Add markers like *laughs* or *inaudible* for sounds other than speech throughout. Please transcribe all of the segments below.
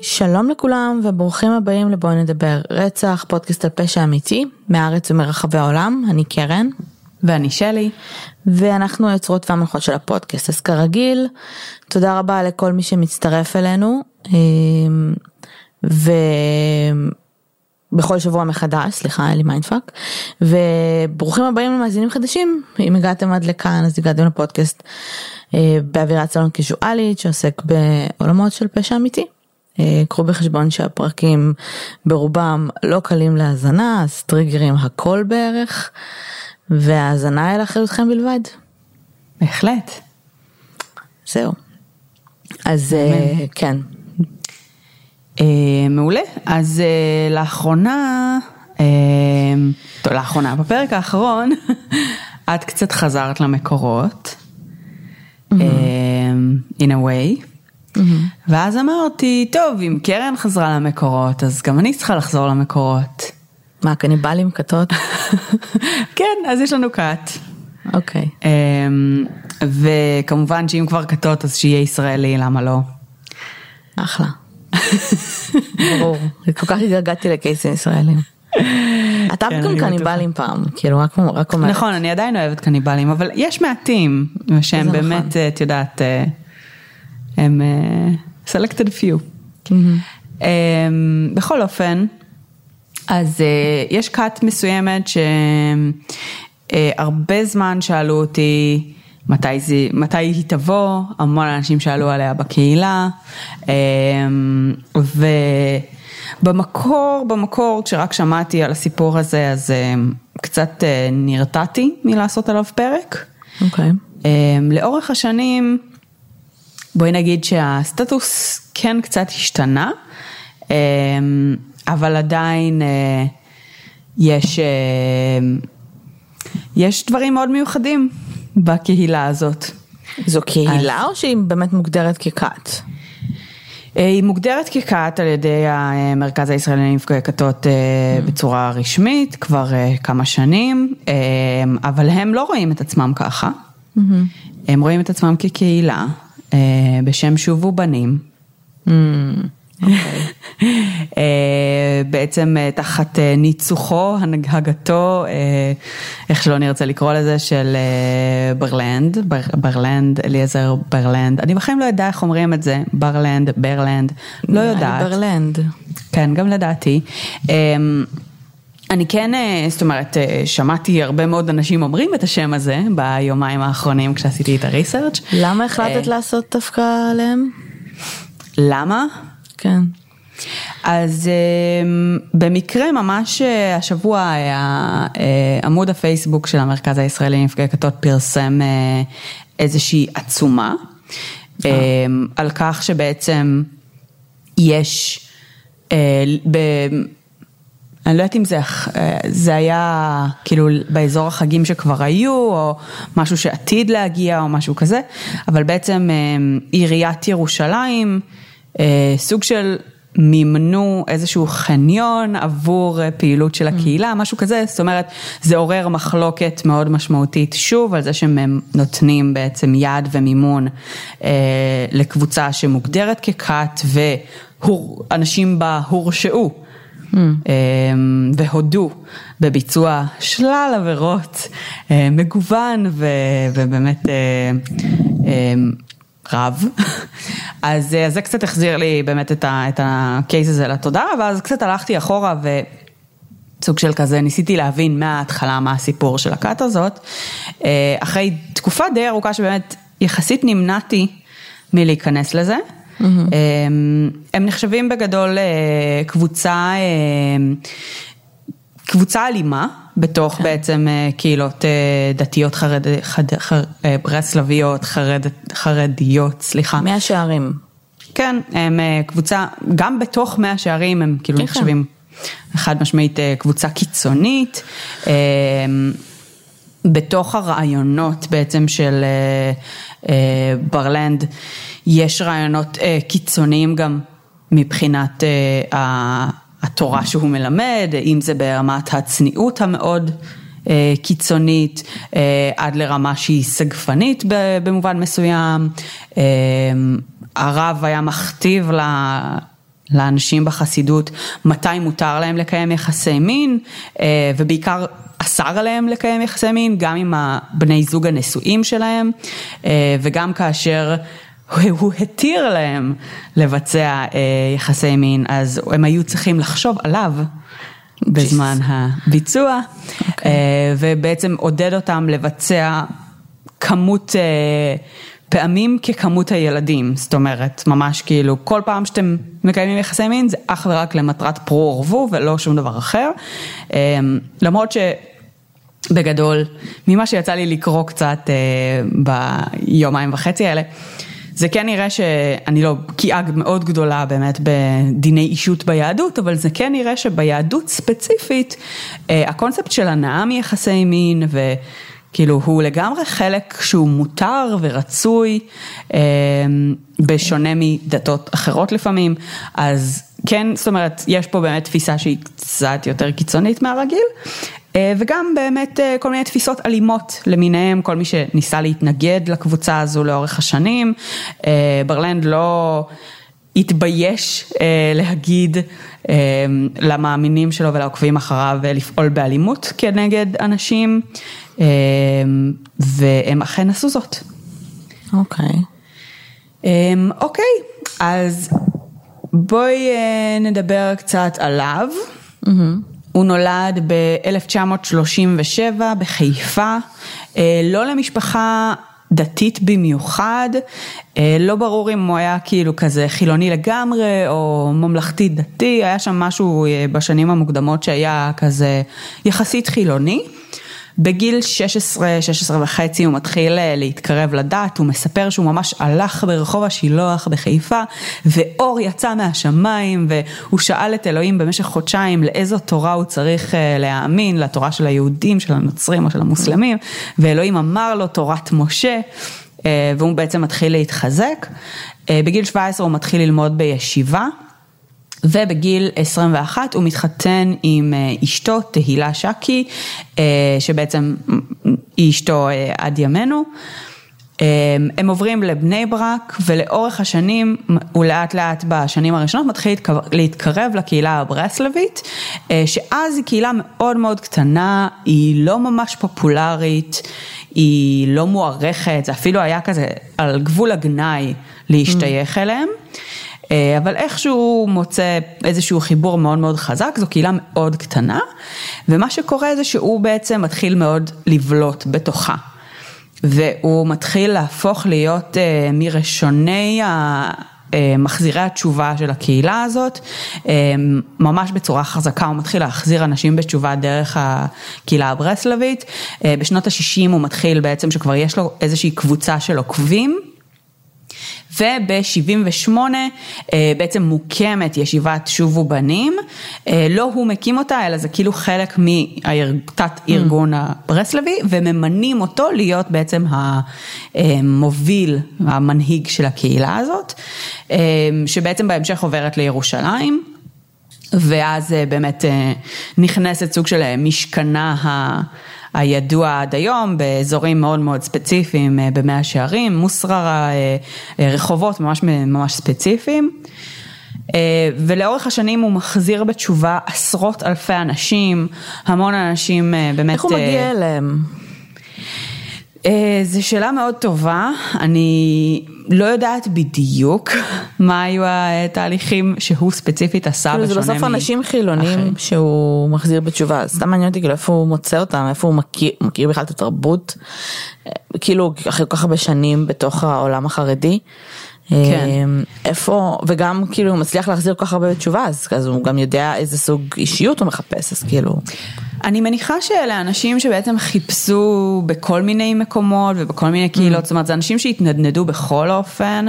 שלום לכולם וברוכים הבאים לבואי נדבר רצח. פודקאסט על פשע אמיתי מהארץ ומרחבי העולם. אני קרן ואני שלי ואנחנו היוצרות והמנחות של הפודקאסט. אז כרגיל תודה רבה לכל מי שמצטרף אלינו אמ, ובכל שבוע מחדש סליחה אין לי mindfuck וברוכים הבאים למאזינים חדשים. אם הגעתם עד לכאן אז הגעתם לפודקאסט אה, באווירת סלון קיזואלית שעוסק בעולמות של פשע אמיתי. אה, קחו בחשבון שהפרקים ברובם לא קלים להאזנה, אז טריגרים הכל בערך, והאזנה אל אחריותכם בלבד. בהחלט. זהו. אז אה, כן. אה, מעולה. אז לאחרונה, טוב, לאחרונה, בפרק האחרון, *laughs* את קצת חזרת למקורות. in a way. Mm-hmm. ואז אמרתי, טוב, אם קרן חזרה למקורות, אז גם אני צריכה לחזור למקורות. מה, קניבלים, כתות? *laughs* כן, אז יש לנו כת. אוקיי. Okay. אמ, וכמובן שאם כבר כתות, אז שיהיה ישראלי, למה לא? אחלה. ברור, כל כך התגעגעתי לקייסים ישראלים. *laughs* אתה כן, גם קניבלים פעם, כאילו רק אומרת. נכון, אני עדיין אוהבת קניבלים, אבל יש מעטים שהם באמת, נכון. את יודעת... אה, הם uh, selected few. Um, בכל אופן, אז uh, יש כת מסוימת שהרבה uh, זמן שאלו אותי מתי, זה, מתי היא תבוא, המון אנשים שאלו עליה בקהילה, um, ובמקור, במקור, כשרק שמעתי על הסיפור הזה, אז קצת נרתעתי מלעשות עליו פרק. אוקיי. Okay. לאורך השנים, בואי נגיד שהסטטוס כן קצת השתנה, אבל עדיין אה, יש, אה, יש דברים מאוד מיוחדים בקהילה הזאת. זו קהילה אז... או שהיא באמת מוגדרת ככת? אה, היא מוגדרת ככת על ידי המרכז הישראלי לנפגעי כתות mm. בצורה רשמית כבר כמה שנים, אבל הם לא רואים את עצמם ככה, mm-hmm. הם רואים את עצמם כקהילה. בשם שובו בנים. אוקיי. אה, בעצם אה, תחת ניצוחו, הנהגתו, איך שלא נרצה לקרוא לזה, של ברלנד, ברלנד, אליעזר ברלנד, אני בחיים לא יודע איך אומרים את זה, ברלנד, ברלנד, לא יודעת. ברלנד. כן, גם לדעתי. אני כן, אה, זאת אומרת, אה, שמעתי הרבה מאוד אנשים אומרים את השם הזה ביומיים האחרונים כשעשיתי את הריסרצ'. למה החלטת אה, לעשות דווקא עליהם? למה? כן. אז במקרה ממש השבוע עמוד הפייסבוק של המרכז הישראלי לנפגעי כתות פרסם איזושהי עצומה על כך שבעצם יש אני לא יודעת אם זה, זה היה כאילו באזור החגים שכבר היו, או משהו שעתיד להגיע, או משהו כזה, אבל בעצם אה, עיריית ירושלים, אה, סוג של מימנו איזשהו חניון עבור אה, פעילות של הקהילה, משהו כזה, זאת אומרת, זה עורר מחלוקת מאוד משמעותית, שוב, על זה שהם נותנים בעצם יד ומימון לקבוצה שמוגדרת ככת, ואנשים בה הורשעו. אמ, והודו בביצוע שלל עבירות אה, מגוון ובאמת אה, אמ, רב. *laughs* אז אה, זה קצת החזיר לי באמת את הקייס הזה לתודעה, ואז קצת הלכתי אחורה ו... סוג של כזה, ניסיתי להבין מההתחלה מה הסיפור של הכת הזאת. אחרי תקופה די ארוכה שבאמת יחסית נמנעתי מלהיכנס לזה. Mm-hmm. הם נחשבים בגדול אה, קבוצה, אה, קבוצה אלימה בתוך כן. בעצם קהילות דתיות חרד, חד, חר, ברסלביות, חרד, חרדיות, סליחה. מאה שערים. כן, הם קבוצה, גם בתוך מאה שערים הם כאילו כן, כן. נחשבים חד משמעית קבוצה קיצונית. בתוך הרעיונות בעצם של אה, אה, ברלנד, יש רעיונות אה, קיצוניים גם מבחינת אה, התורה שהוא מלמד, אם זה ברמת הצניעות המאוד אה, קיצונית, אה, עד לרמה שהיא סגפנית במובן מסוים. אה, הרב היה מכתיב לאנשים בחסידות מתי מותר להם לקיים יחסי מין, ובעיקר אסר עליהם לקיים יחסי מין, גם עם הבני זוג הנשואים שלהם, וגם כאשר הוא התיר להם לבצע יחסי מין, אז הם היו צריכים לחשוב עליו. בזמן הביצוע, okay. אוקיי. אה, ובעצם עודד אותם לבצע כמות אה, פעמים ככמות הילדים, זאת אומרת, ממש כאילו כל פעם שאתם מקיימים יחסי מין זה אך ורק למטרת פרו ורבו ולא שום דבר אחר, אה, למרות ש... בגדול, ממה שיצא לי לקרוא קצת ביומיים וחצי האלה, זה כן נראה שאני לא בקיאה מאוד גדולה באמת בדיני אישות ביהדות, אבל זה כן נראה שביהדות ספציפית, אה, הקונספט של הנאה מיחסי מין ו... כאילו הוא לגמרי חלק שהוא מותר ורצוי, אה, בשונה מדתות אחרות לפעמים, אז כן, זאת אומרת, יש פה באמת תפיסה שהיא קצת יותר קיצונית מהרגיל, וגם באמת אה, כל מיני תפיסות אלימות למיניהם, כל מי שניסה להתנגד לקבוצה הזו לאורך השנים. אה, ברלנד לא התבייש להגיד למאמינים שלו ולעוקבים אחריו לפעול באלימות כנגד אנשים, והם אכן עשו זאת. אוקיי. Okay. אוקיי, okay, אז בואי נדבר קצת עליו. Mm-hmm. הוא נולד ב-1937 בחיפה, אה, לא למשפחה דתית במיוחד, אה, לא ברור אם הוא היה כאילו כזה חילוני לגמרי או ממלכתי דתי, היה שם משהו אה, בשנים המוקדמות שהיה כזה יחסית חילוני. בגיל 16, 16 וחצי הוא מתחיל אה, להתקרב לדת, הוא מספר שהוא ממש הלך ברחוב השילוח בחיפה ואור יצא מהשמיים והוא שאל את אלוהים במשך חודשיים לאיזו תורה הוא צריך אה, להאמין, לתורה של היהודים, של הנוצרים או של המוסלמים, ואלוהים אמר לו תורת משה. אה, והוא בעצם מתחיל להתחזק. בגיל 17 הוא מתחיל ללמוד בישיבה. ובגיל 21 הוא מתחתן עם אה, אשתו תהילה שקי, אה, שבעצם היא אשתו אה, עד ימינו. הם עוברים לבני ברק ולאורך השנים ולאט לאט בשנים הראשונות מתחיל להתקרב לקהילה הברסלבית שאז היא קהילה מאוד מאוד קטנה, היא לא ממש פופולרית, היא לא מוערכת, זה אפילו היה כזה על גבול הגנאי להשתייך mm. אליהם. אה, אבל איכשהו מוצא איזשהו חיבור מאוד מאוד חזק, זו קהילה מאוד קטנה, ומה שקורה זה שהוא בעצם מתחיל מאוד לבלוט בתוכה. והוא מתחיל להפוך להיות uh, מראשוני ה... אה, מחזירי התשובה של הקהילה הזאת, ממש בצורה חזקה, הוא מתחיל להחזיר אנשים בתשובה דרך הקהילה הברסלבית, בשנות ה-60 הוא מתחיל בעצם שכבר יש לו איזושהי קבוצה של עוקבים. וב-78 אה, בעצם מוקמת ישיבת שובו בנים, אה, לא הוא מקים אותה, אלא זה כאילו חלק מתת ארגון mm. הברסלבי, וממנים אותו להיות בעצם המוביל, המנהיג של הקהילה הזאת, אה, שבעצם בהמשך עוברת לירושלים. ואז באמת נכנסת סוג של משכנה ה... הידוע עד היום באזורים מאוד מאוד ספציפיים אה, במאה שערים, מוסררה, אה, אה, רחובות ממש ממש ספציפיים. ולאורך השנים הוא מחזיר בתשובה עשרות אלפי אנשים, המון אנשים באמת... איך הוא מגיע אליהם? זו שאלה מאוד טובה, אני לא יודעת בדיוק *laughs* מה היו התהליכים שהוא ספציפית עשה כאילו בשונה זה בסוף אנשים חילונים שהוא מחזיר בתשובה, סתם מעניין אותי כאילו איפה הוא מוצא אותם, איפה הוא מכיר, מכיר בכלל את התרבות, אה, כאילו אחרי כל כך הרבה שנים בתוך העולם החרדי. כן. אה, איפה, וגם כאילו הוא מצליח להחזיר כל כך הרבה בתשובה, אז, אז הוא גם יודע איזה סוג אישיות הוא מחפש, אז כאילו. אני מניחה שאלה אנשים שבעצם חיפשו בכל מיני מקומות ובכל מיני קהילות, mm. זאת אומרת זה אנשים שהתנדנדו בכל אופן,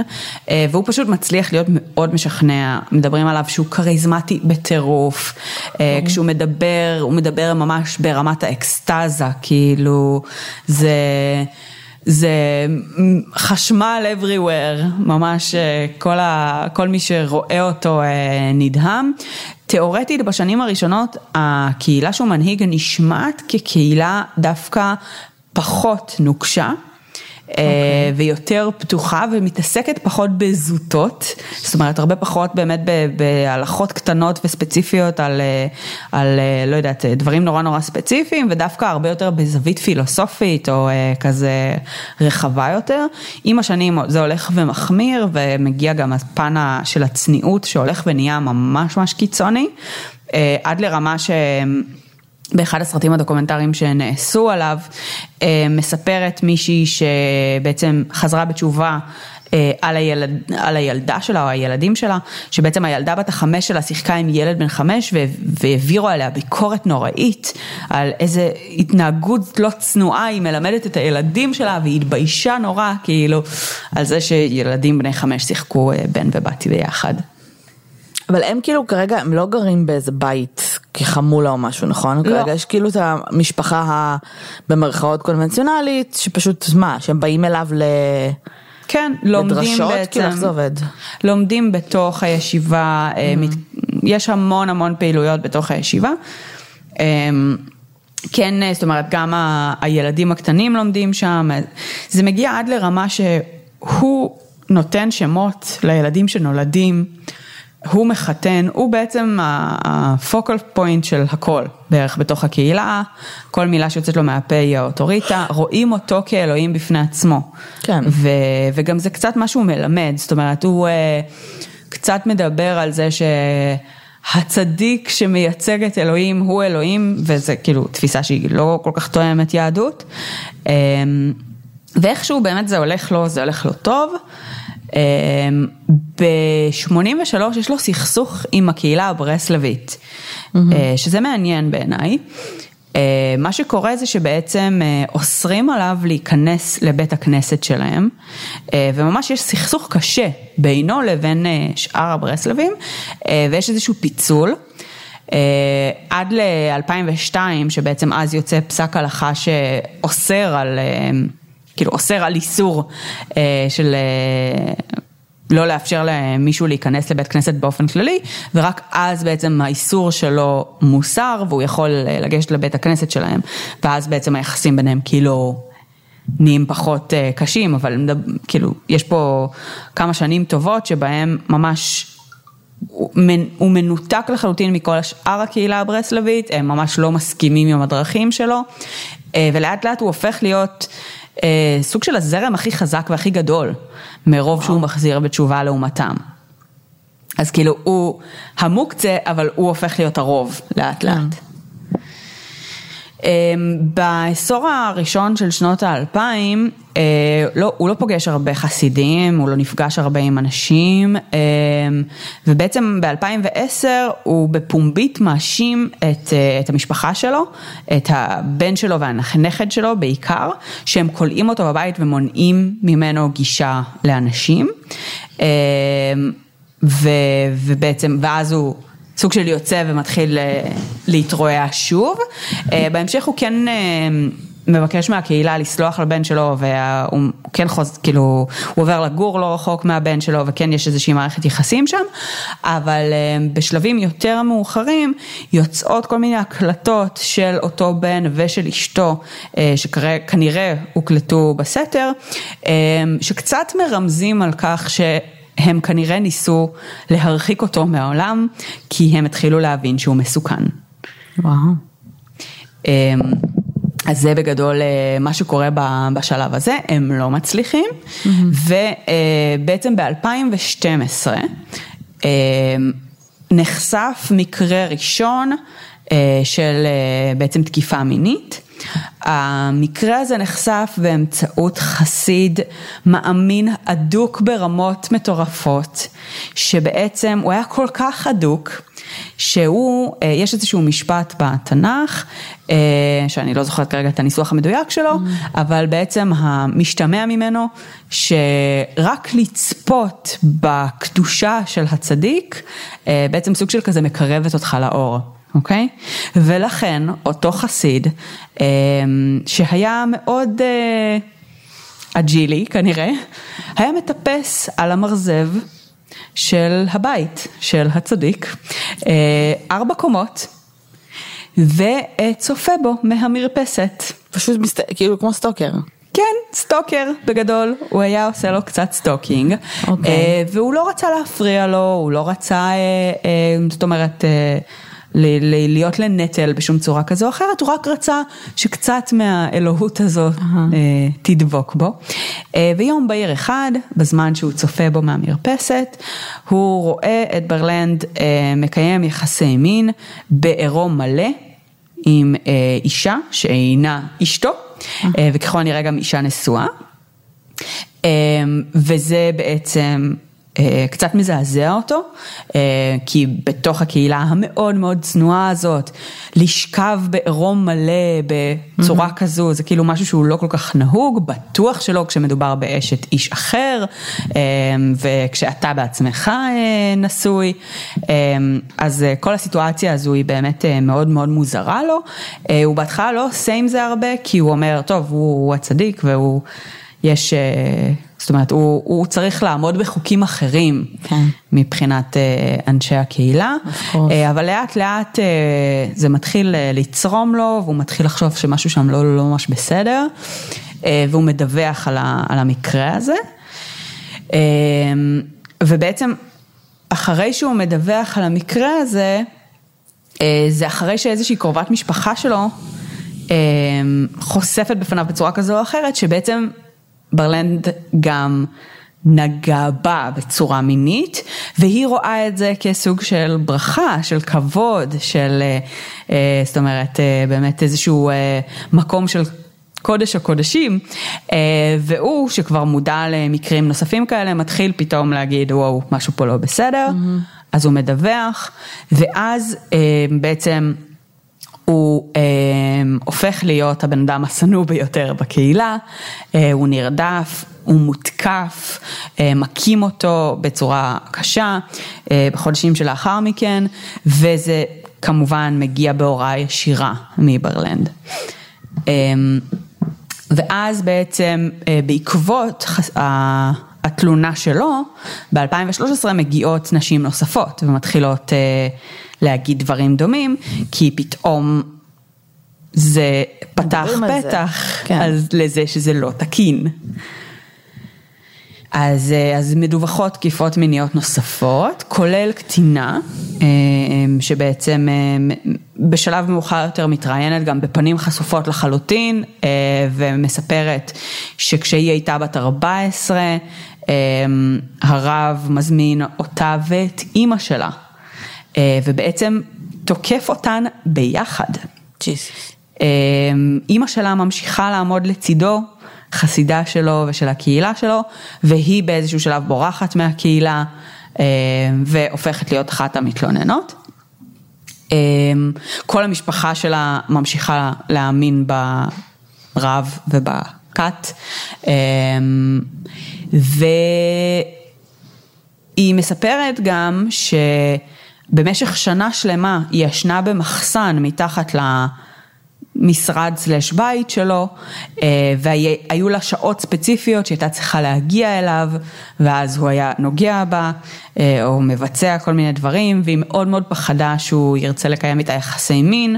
אה, והוא פשוט מצליח להיות מאוד משכנע, מדברים עליו שהוא כריזמטי בטירוף, mm. כשהוא מדבר, הוא מדבר ממש ברמת האקסטזה, כאילו זה... זה חשמל everywhere, ממש אה, כל, ה, כל מי שרואה אותו נדהם. תיאורטית בשנים הראשונות הקהילה שהוא מנהיג נשמעת כקהילה דווקא פחות נוקשה. Okay. אה, אוקיי. ויותר פתוחה ומתעסקת פחות בזוטות, זאת אומרת הרבה פחות באמת בהלכות קטנות וספציפיות על, אה, על אה, לא יודעת, דברים נורא נורא ספציפיים ודווקא הרבה יותר בזווית פילוסופית או כזה רחבה יותר. עם השנים זה הולך ומחמיר ומגיע גם הפן של הצניעות שהולך ונהיה ממש ממש קיצוני, עד לרמה ש... באחד הסרטים הדוקומנטריים שנעשו עליו, אה, מספרת מישהי שבעצם חזרה בתשובה אה, על, הילד, על הילדה שלה או הילדים שלה, שבעצם הילדה בת החמש שלה שיחקה עם ילד בן חמש והעבירו עליה ביקורת נוראית על איזה התנהגות לא צנועה היא מלמדת את הילדים שלה והיא התביישה נורא כאילו על זה שילדים בני חמש שיחקו אה, בן ובת ביחד. אבל הם כאילו כרגע הם לא גרים באיזה בית כחמולה או משהו נכון? לא. כרגע יש כאילו את המשפחה ה... במרכאות קונבנציונלית שפשוט מה שהם באים אליו ל... כן, לומדים לדרשות, בעצם, כאילו איך זה עובד? לומדים בתוך הישיבה, mm-hmm. יש המון המון פעילויות בתוך הישיבה. אמ, כן, זאת אומרת, גם ה... הילדים הקטנים לומדים שם, זה מגיע עד לרמה שהוא נותן שמות לילדים שנולדים. הוא מחתן, הוא בעצם הפוקל פוינט של הכל בערך בתוך הקהילה, כל מילה שיוצאת לו מהפה היא האוטוריטה, רואים אותו כאלוהים בפני עצמו. כן. ו, וגם זה קצת משהו מלמד, זאת אומרת הוא uh, קצת מדבר על זה שהצדיק שמייצג את אלוהים הוא אלוהים, וזה כאילו תפיסה שהיא לא כל כך תואמת יהדות. Um, ואיכשהו באמת זה הולך לו, זה הולך לו טוב. אמ, ב-83 יש לו סכסוך עם הקהילה הברסלבית, mm-hmm. שזה מעניין בעיניי. אה, מה שקורה זה שבעצם אה, אוסרים עליו להיכנס לבית הכנסת שלהם, וממש יש סכסוך קשה בינו לבין שאר הברסלבים, ויש איזשהו פיצול. עד ל-2002, שבעצם אז יוצא פסק הלכה שאוסר על כאילו אוסר על איסור אה, של אה, לא לאפשר למישהו להיכנס לבית כנסת באופן כללי, ורק אז בעצם האיסור שלו מוסר והוא יכול אה, לגשת לבית הכנסת שלהם, ואז בעצם היחסים ביניהם כאילו נהיים פחות אה, קשים, אבל כאילו יש פה כמה שנים טובות שבהם ממש הוא מנותק לחלוטין מכל השאר הקהילה הברסלבית, הם ממש לא מסכימים עם הדרכים שלו, אה, ולאט לאט הוא הופך להיות סוג של הזרם הכי חזק והכי גדול, מרוב שהוא מחזיר בתשובה לעומתם. אז כאילו הוא המוקצה, אבל הוא הופך להיות הרוב לאט לאט. אמ, בעשור הראשון של שנות האלפיים, אה, לא, הוא לא פוגש הרבה חסידים, הוא לא נפגש הרבה עם אנשים, אמ, ובעצם ב-2010 הוא בפומבית מאשים את, אה, את המשפחה שלו, את הבן שלו והנכד שלו בעיקר, שהם כולאים אותו בבית ומונעים ממנו גישה לאנשים. אמ, ו, ובעצם, ואז הוא סוג של יוצא ומתחיל אה, להתרועע שוב. אה, בהמשך הוא כן אה, מבקש מהקהילה לסלוח לבן שלו והוא כן חוז... כאילו, הוא עובר לגור לא רחוק מהבן שלו וכן יש איזושהי מערכת יחסים שם, אבל בשלבים יותר מאוחרים יוצאות כל מיני הקלטות של אותו בן ושל אשתו, שכנראה הוקלטו בסתר, שקצת מרמזים על כך ש... הם כנראה ניסו להרחיק אותו מהעולם, כי הם התחילו להבין שהוא מסוכן. וואו. אמ, אז זה בגדול אה, מה שקורה בשלב הזה, הם לא מצליחים, mm-hmm. ובעצם ב-2012 אמ, נחשף מקרה ראשון אה, של אה, בעצם תקיפה מינית. המקרה הזה נחשף באמצעות חסיד מאמין אדוק ברמות מטורפות, שבעצם הוא היה כל כך אדוק, שהוא, אה, יש איזשהו משפט בתנ"ך, אה, שאני לא זוכרת כרגע את הניסוח המדויק שלו, mm. אבל בעצם המשתמע ממנו, שרק לצפות בקדושה של הצדיק, אה, בעצם סוג של כזה מקרבת אותך לאור. אוקיי? Okay? ולכן אותו חסיד, שהיה מאוד אג'ילי כנראה, היה מטפס על המרזב של הבית של הצדיק, אה, ארבע קומות, וצופה בו מהמרפסת. פשוט מסת... כאילו כמו stalker. כן, stalker בגדול, הוא היה עושה לו קצת stalking, okay. אוקיי. אה, והוא לא רצה להפריע לו, הוא לא רצה, אה, זאת אומרת, להיות לנטל בשום צורה כזו או אחרת, הוא רק רצה שקצת מהאלוהות הזו uh-huh. תדבוק בו. אה, ויום בהיר אחד, בזמן שהוא צופה בו מהמרפסת, הוא רואה את ברלנד אה, מקיים יחסי מין בעירום מלא עם אישה שאינה אשתו, uh-huh. וככל הנראה גם אישה נשואה. וזה בעצם אה, קצת מזעזע אותו, אה, כי בתוך הקהילה המאוד מאוד צנועה הזאת, לשכב בעירום מלא בצורה mm-hmm. כזו, זה כאילו משהו שהוא לא כל כך נהוג, בטוח שלא כשמדובר באשת איש אחר, אה, וכשאתה בעצמך נשוי, אז כל הסיטואציה הזו היא באמת מאוד מאוד מוזרה לו, הוא בהתחלה לא עושה עם זה הרבה, כי הוא אומר, טוב, הוא, הוא הצדיק והוא... יש, אה, זאת אומרת, הוא, הוא צריך לעמוד בחוקים אחרים כן. מבחינת אה, אנשי הקהילה, אה, אבל לאט לאט זה מתחיל לצרום לו והוא מתחיל לחשוב שמשהו שם לא, לא ממש בסדר, והוא מדווח על, ה, על המקרה הזה. ובעצם אחרי שהוא מדווח על המקרה הזה, זה אחרי שאיזושהי קרובת משפחה שלו חושפת בפניו בצורה כזו או אחרת, שבעצם ברלנד גם נגע בה בצורה מינית, והיא רואה את זה כסוג של ברכה, של כבוד, של, אה, אה, זאת אומרת, אה, באמת איזשהו מקום של קודש הקודשים, והוא, שכבר מודע למקרים נוספים כאלה, מתחיל פתאום להגיד, וואו, משהו פה לא בסדר, mm-hmm. אז הוא מדווח, ואז בעצם הוא אה, הופך להיות הבן אדם השנוא ביותר בקהילה, אה, הוא נרדף, הוא מותקף, אה, מכים אותו בצורה קשה אה, בחודשים שלאחר מכן, וזה כמובן מגיע בהוראה ישירה מברלנד. אה, ואז בעצם אה, בעקבות התלונה שלו, ב-2013 מגיעות נשים נוספות ומתחילות אה, להגיד דברים דומים, כי פתאום זה פתח פתח כן. אז לזה שזה לא תקין. אז, אה, אז מדווחות תקיפות מיניות נוספות, כולל קטינה, אה, שבעצם אה, בשלב מאוחר יותר מתראיינת גם בפנים חשופות לחלוטין, ומספרת שכשהיא הייתה בת 14, הרב מזמין אותה ואת אימא שלה ובעצם תוקף אותן ביחד. אה, אימא שלה ממשיכה לעמוד לצידו, חסידה שלו ושל הקהילה שלו, והיא באיזשהו שלב בורחת מהקהילה אה, והופכת להיות אחת המתלוננות. כל המשפחה שלה ממשיכה להאמין ברב ובכת, והיא מספרת גם ש... במשך שנה שלמה היא ישנה במחסן מתחת למשרד סלש בית שלו, אה, והיו לה שעות ספציפיות שהייתה צריכה להגיע אליו, ואז הוא היה נוגע בה, אה, או מבצע כל מיני דברים, והיא מאוד מאוד פחדה שהוא ירצה לקיים איתה יחסי מין,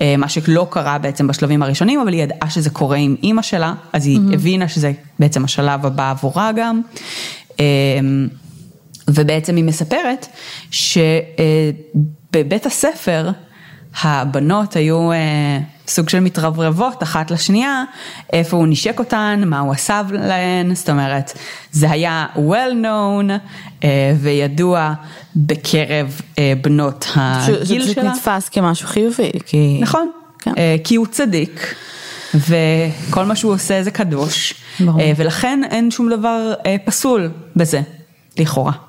אה, מה שלא קרה בעצם בשלבים הראשונים, אבל היא ידעה שזה קורה עם אימא שלה, אז היא mm-hmm. הבינה שזה בעצם השלב הבא עבורה גם. ובעצם היא מספרת שבבית הספר הבנות היו אה, סוג של מתרברבות אחת לשנייה, איפה הוא נשק אותן, מה הוא עשה להן, זאת אומרת, זה היה well known אה, וידוע בקרב אה, בנות הגיל שלה. זה פשוט נתפס כמשהו חיובי, כי... נכון, כן. כי הוא צדיק. וכל מה שהוא עושה זה קדוש, ברור. ולכן אין שום דבר פסול בזה, לכאורה.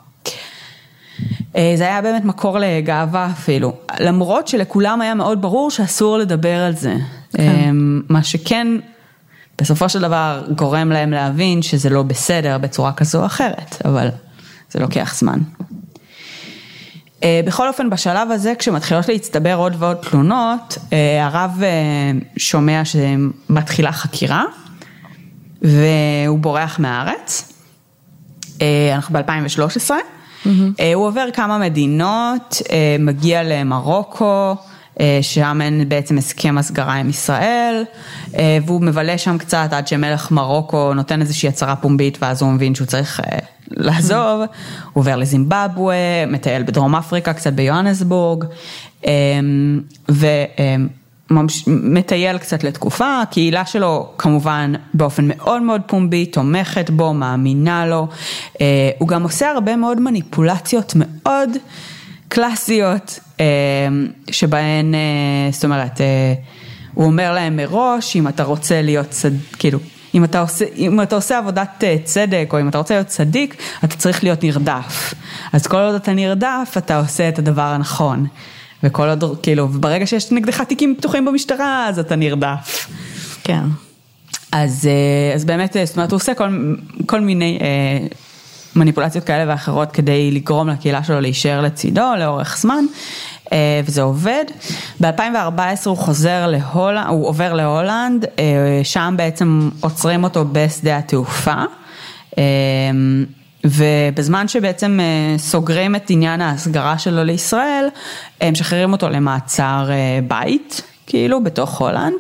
אה, זה היה באמת מקור לגאווה אפילו, למרות שלכולם היה מאוד ברור שאסור לדבר על זה. כן. מה שכן, בסופו של דבר גורם להם להבין שזה לא בסדר בצורה כזו או אחרת, אבל זה לוקח זמן. בכל אופן, בשלב הזה, כשמתחילות להצטבר עוד ועוד תלונות, הרב שומע שמתחילה חקירה, והוא בורח מהארץ. אנחנו ב-2013. Mm-hmm. הוא עובר כמה מדינות, מגיע למרוקו, שם אין בעצם הסכם הסגרה עם ישראל, והוא מבלה שם קצת עד שמלך מרוקו נותן איזושהי הצהרה פומבית ואז הוא מבין שהוא צריך לעזוב, הוא עובר לזימבבואה, מטייל בדרום אפריקה, קצת ביוהנסבורג, ומטייל קצת לתקופה, הקהילה שלו כמובן באופן מאוד מאוד פומבי, תומכת בו, מאמינה לו, הוא גם עושה הרבה מאוד מניפולציות מאוד קלאסיות, שבהן, זאת אומרת, הוא אומר להם מראש, אם אתה רוצה להיות צד, כאילו, אם אתה, עושה, אם אתה עושה עבודת צדק או אם אתה רוצה להיות צדיק, אתה צריך להיות נרדף. אז כל עוד אתה נרדף, אתה עושה את הדבר הנכון. וכל עוד, כאילו, ברגע שיש נגדך תיקים פתוחים במשטרה, אז אתה נרדף. כן. אז, אז באמת, זאת אומרת, הוא עושה כל, כל מיני אה, מניפולציות כאלה ואחרות כדי לגרום לקהילה שלו להישאר לצידו לאורך זמן. וזה עובד. ב-2014 הוא חוזר להולנד, הוא עובר להולנד, שם בעצם עוצרים אותו בשדה התעופה. ובזמן שבעצם סוגרים את עניין ההסגרה שלו לישראל, הם משחררים אותו למעצר בית, כאילו, בתוך הולנד.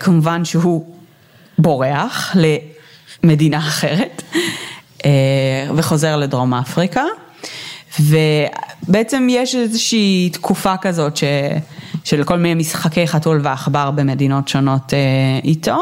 כמובן שהוא בורח למדינה אחרת, וחוזר לדרום אפריקה. ובעצם יש איזושהי תקופה כזאת ש, של כל מיני משחקי חתול ועכבר במדינות שונות איתו.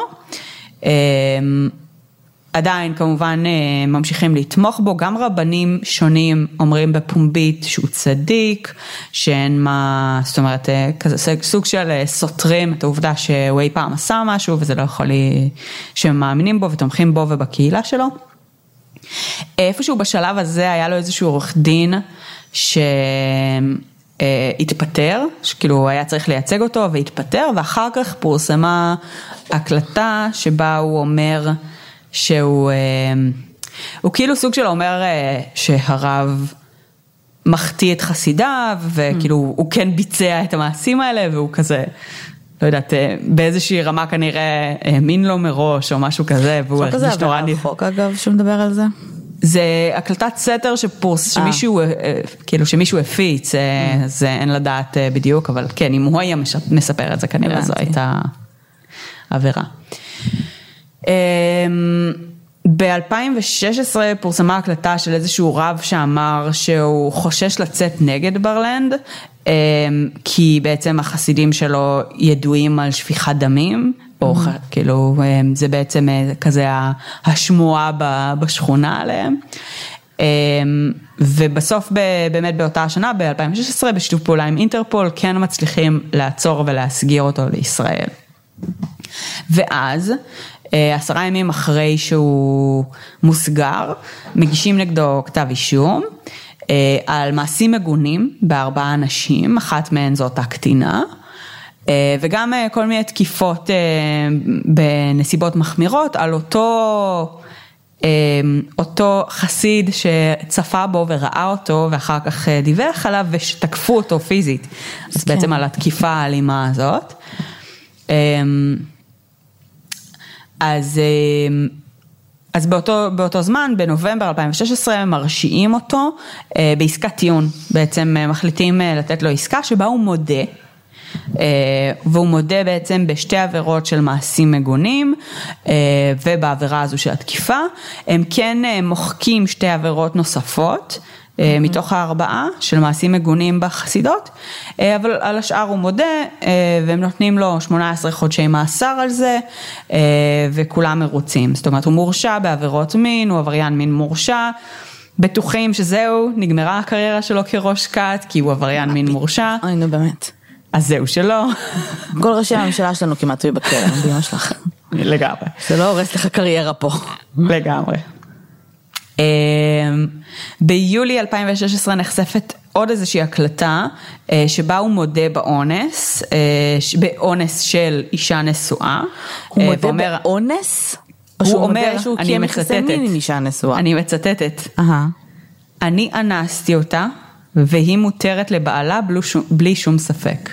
עדיין כמובן ממשיכים לתמוך בו, גם רבנים שונים אומרים בפומבית שהוא צדיק, שאין מה, זאת אומרת, כזה סוג של סותרים את העובדה שהוא אי פעם עשה משהו וזה לא יכול, לי, שהם מאמינים בו ותומכים בו ובקהילה שלו. איפשהו בשלב הזה היה לו איזשהו עורך דין שהתפטר, שכאילו הוא היה צריך לייצג אותו והתפטר ואחר כך פורסמה הקלטה שבה הוא אומר שהוא, הוא כאילו סוג של אומר שהרב מחטיא את חסידיו וכאילו הוא כן ביצע את המעשים האלה והוא כזה לא יודעת, באיזושהי רמה כנראה האמין לו מראש או משהו כזה, והוא הרגיש נורא... זה חוק אגב שמדבר על זה? זה הקלטת סתר שפורס, שמישהו, כאילו שמישהו הפיץ, זה אין לדעת בדיוק, אבל כן, אם הוא היה מספר את זה כנראה זו הייתה עבירה. ב-2016 פורסמה הקלטה של איזשהו רב שאמר שהוא חושש לצאת נגד ברלנד, כי בעצם החסידים שלו ידועים על שפיכת דמים, או כאילו זה בעצם כזה השמועה בשכונה עליהם. ובסוף באמת באותה השנה, ב-2016, בשיתוף פעולה עם אינטרפול, כן מצליחים לעצור ולהסגיר אותו לישראל. ואז עשרה ימים אחרי שהוא מוסגר, מגישים נגדו כתב אישום על מעשים מגונים בארבעה אנשים, אחת מהן זו אותה קטינה. וגם כל מיני תקיפות בנסיבות מחמירות על אותו, אותו חסיד שצפה בו וראה אותו ואחר כך דיווח עליו ושתקפו אותו פיזית, אז כן. בעצם על התקיפה האלימה הזאת. אז, אז באותו, באותו זמן, בנובמבר 2016, מרשיעים אותו בעסקת טיעון, בעצם מחליטים לתת לו עסקה שבה הוא מודה. והוא מודה בעצם בשתי עבירות של מעשים מגונים ובעבירה הזו של התקיפה, הם כן מוחקים שתי עבירות נוספות. מתוך הארבעה של מעשים מגונים בחסידות, אבל על השאר הוא מודה והם נותנים לו 18 חודשי מאסר על זה וכולם מרוצים, זאת אומרת הוא מורשע בעבירות מין, הוא עבריין מין מורשע. בטוחים שזהו, נגמרה הקריירה שלו כראש כת, כי הוא עבריין מין מורשע. אוי נו באמת. אז זהו שלא. כל ראשי הממשלה שלנו כמעט היו בכלא, באמא שלך. לגמרי. זה לא הורס לך קריירה פה. לגמרי. אמ, ביולי 2016 נחשפת עוד איזושהי הקלטה אה, שבה הוא מודה באונס, אה, באונס של אישה נשואה. הוא אה, מודה ואומר- באונס? או הוא שהוא אומר, שהוא אני קיים יחסי מצטטת. מין עם אישה נשואה? אני מצטטת. אהה. אני אנסתי אותה והיא מותרת לבעלה בלי שום, ספק.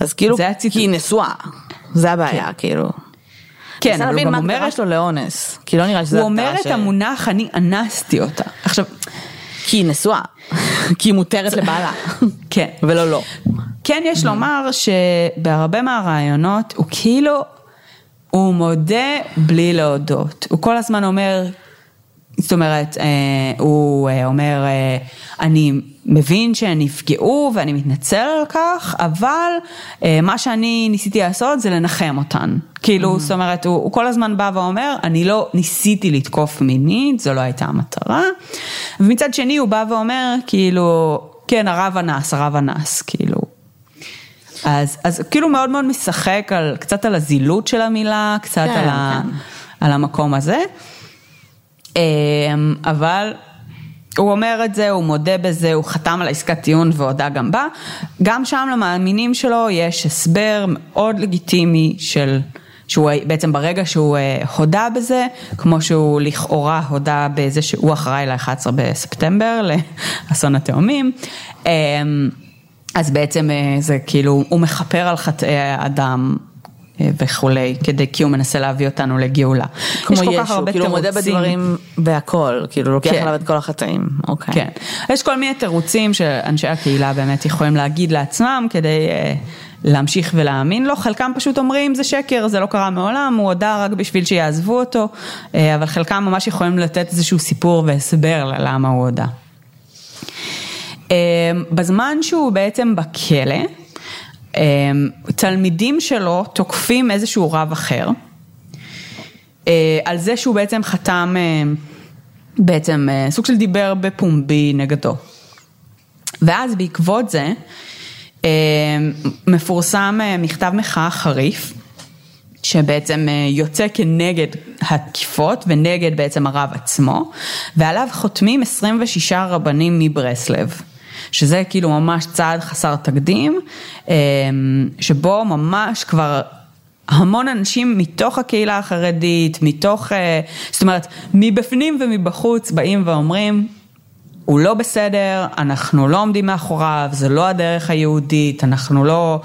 אז כאילו. כי היא נשואה. זה הבעיה, כאילו. כן, אבל הוא גם אומר, ההגדרה שלו לאונס. כי לא נראה שזה הוא אומר את המונח אני אנסתי אותה. עכשיו, כי היא נשואה. *laughs* כי היא מותרת לבעלה. *laughs* כן. ולא לא. כן יש לומר שבהרבה מהרעיונות הוא כאילו, הוא מודה בלי להודות. הוא כל הזמן אומר, זאת אומרת, אה, הוא אה, אומר, אה, אני מבין שהן נפגעו ואני מתנצל על כך, אבל אה, מה שאני ניסיתי לעשות זה לנחם אותן. כאילו, זאת אומרת, הוא, הוא כל הזמן בא ואומר, אני לא ניסיתי לתקוף מינית, זו לא הייתה המטרה. ומצד שני הוא בא ואומר, כאילו, כן, הרב אנס, הרב אנס, כאילו. אז, אז כאילו מאוד מאוד משחק על, קצת על הזילות של המילה, קצת כן, על, ה, כן. על המקום הזה. אמ, אבל הוא אומר את זה, הוא מודה בזה, הוא חתם על העסקת טיעון והודה גם בה. גם שם למאמינים שלו יש הסבר מאוד לגיטימי של, שהוא בעצם ברגע שהוא אה, הודה בזה, כמו שהוא לכאורה הודה בזה שהוא אחראי ל-11 בספטמבר, לאסון התאומים. אמ, אז בעצם אה, זה כאילו, הוא מכפר על חטאי האדם. אה, וכולי, כדי, כי הוא מנסה להביא אותנו לגאולה. כמו יש כל כך הרבה כאילו הוא מודה תירוצים. בדברים והכל, כאילו לוקח כן. עליו את כל החטאים. אוקיי. כן. יש כל מיני תירוצים שאנשי הקהילה באמת יכולים להגיד לעצמם כדי אה, להמשיך ולהאמין לו, חלקם פשוט אומרים זה שקר, זה לא קרה מעולם, הוא הודה רק בשביל שיעזבו אותו, אה, אבל חלקם ממש יכולים לתת איזשהו סיפור והסבר ללמה הוא הודה. אה, בזמן שהוא בעצם בכלא, תלמידים שלו תוקפים איזשהו רב אחר, אה, על זה שהוא בעצם חתם, אה, בעצם אה, סוג של דיבר בפומבי נגדו. ואז בעקבות זה, מפורסם מכתב מחאה חריף, שבעצם יוצא כנגד התקיפות ונגד בעצם הרב עצמו, ועליו חותמים 26 רבנים מברסלב. שזה כאילו ממש צעד חסר תקדים, אה, שבו ממש כבר המון אנשים מתוך הקהילה החרדית, מתוך, אה, זאת אומרת, מבפנים ומבחוץ באים ואומרים, הוא לא בסדר, אנחנו לא עומדים מאחוריו, זה לא הדרך היהודית, אנחנו לא,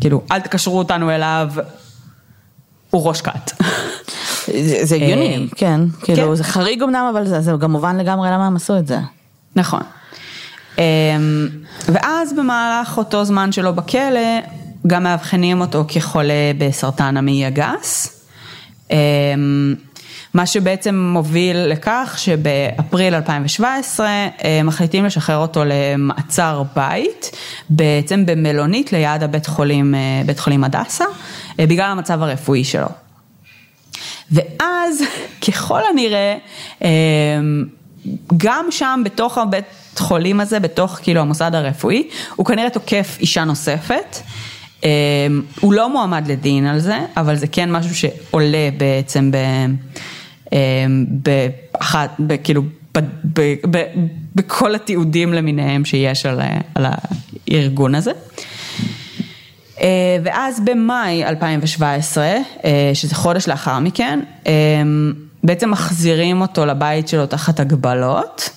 כאילו, אל תקשרו אותנו אליו, הוא ראש כת. זה הגיוני, אה, כן. כאילו כן. זה חריג אמנם, אבל זה זה גם מובן לגמרי למה הם עשו את זה. נכון. אמ, ואז במהלך אותו זמן שלו בכלא, גם מאבחנים אותו כחולה בסרטן המעי הגס. אמ, מה שבעצם מוביל לכך שבאפריל 2017 אה, מחליטים לשחרר אותו למעצר בית, בעצם במלונית ליד הבית חולים, אה, בית חולים הדסה, אה, בגלל המצב הרפואי שלו. ואז *laughs* ככל הנראה, אמ, גם שם בתוך הבית חולים הזה, בתוך כאילו המוסד הרפואי, הוא כנראה תוקף אישה נוספת. אמ, הוא לא מועמד לדין על זה, אבל זה כן משהו שעולה בעצם ב... אמ, באחת, כאילו, בכל התיעודים למיניהם שיש על, ה- על הארגון הזה. אה, ואז במאי 2017, אה, שזה חודש לאחר מכן, אה, בעצם מחזירים אותו לבית שלו תחת הגבלות, אה,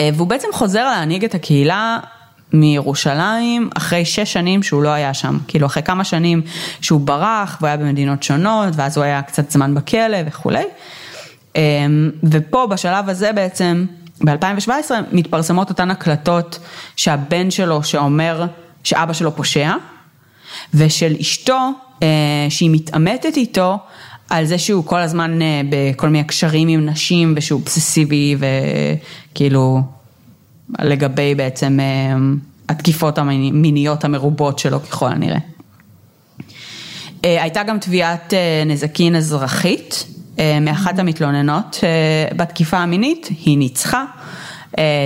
והוא בעצם חוזר להנהיג את הקהילה מירושלים אחרי שש שנים שהוא לא היה שם, כאילו אחרי כמה שנים שהוא ברח והוא היה במדינות שונות ואז הוא היה קצת זמן בכלא וכולי. אה, ופה בשלב הזה בעצם, ב-2017 מתפרסמות אותן הקלטות שהבן שלו שאומר שאבא שלו פושע, ושל אשתו אה, שהיא מתעמתת איתו על זה שהוא כל הזמן אה, בכל מיני קשרים עם נשים ושהוא אובססיבי וכאילו לגבי בעצם אה, התקיפות המיניות המרובות שלו ככל הנראה. אה, הייתה גם תביעת נזקין אזרחית מאחת המתלוננות בתקיפה המינית, היא ניצחה.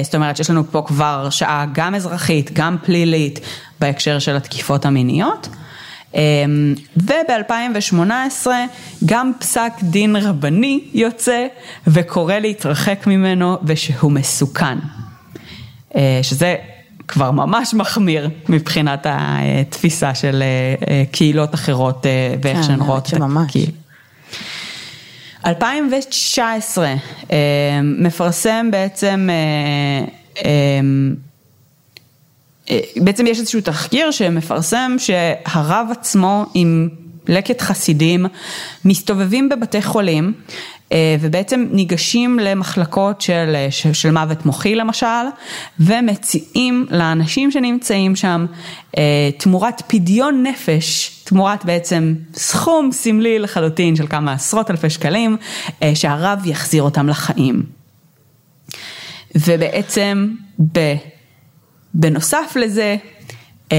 זאת אומרת שיש לנו פה כבר הרשעה גם אזרחית, גם פלילית, בהקשר של התקיפות המיניות. וב-2018 גם פסק דין רבני יוצא וקורא להתרחק ממנו ושהוא מסוכן. שזה כבר ממש מחמיר מבחינת התפיסה של קהילות אחרות ואיך כן, שהן רואות את ממש. הקהילה. 2019 מפרסם בעצם, אה, אה, בעצם יש איזשהו תחקיר שמפרסם שהרב עצמו עם לקט חסידים מסתובבים בבתי חולים אה, ובעצם ניגשים למחלקות של, של, של מוות מוחי למשל ומציעים לאנשים שנמצאים שם תמורת פדיון נפש, תמורת בעצם סכום סמלי לחלוטין של כמה עשרות אלפי שקלים שהרב יחזיר אותם לחיים. ובעצם ב, בנוסף לזה Uh,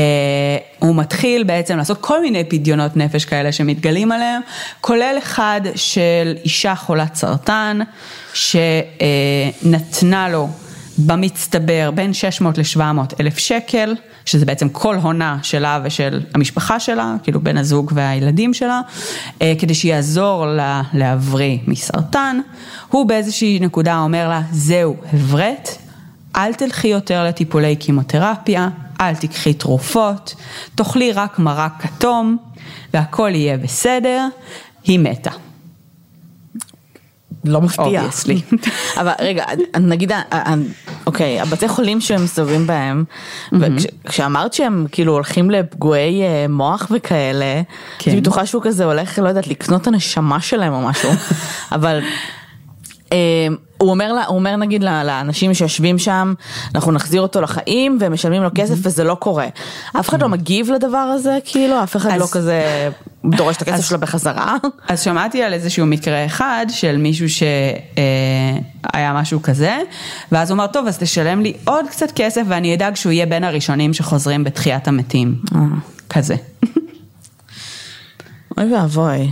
הוא מתחיל בעצם לעשות כל מיני פדיונות נפש כאלה שמתגלים עליהם, כולל אחד של אישה חולת סרטן, שנתנה לו במצטבר בין 600 ל-700 אלף שקל, שזה בעצם כל הונה שלה ושל המשפחה שלה, כאילו בן הזוג והילדים שלה, uh, כדי שיעזור לה להבריא מסרטן. הוא באיזושהי נקודה אומר לה, זהו, הבראת, אל תלכי יותר לטיפולי קימותרפיה, אל תיקחי תרופות, תאכלי רק מרק כתום והכל יהיה בסדר, היא מתה. לא מפתיע. Obviously. *laughs* אבל רגע, נגיד, אוקיי, הבתי חולים שהם מסתובבים בהם, כשאמרת שהם כאילו הולכים לפגועי מוח וכאלה, כן. אני בטוחה שהוא כזה הולך, לא יודעת, לקנות את הנשמה שלהם או משהו, *laughs* אבל... הוא אומר, לה, הוא אומר נגיד לאנשים שיושבים שם, אנחנו נחזיר אותו לחיים והם משלמים לו כסף וזה לא קורה. אף אחד לא מגיב לדבר הזה, כאילו, אף אחד אז- לא כזה דורש את הכסף אז- שלו בחזרה. אז שמעתי על איזשהו מקרה אחד של מישהו שהיה משהו כזה, ואז הוא אמר, טוב, אז תשלם לי עוד קצת כסף ואני אדאג שהוא יהיה בין הראשונים שחוזרים בתחיית המתים. כזה. אוי ואבוי.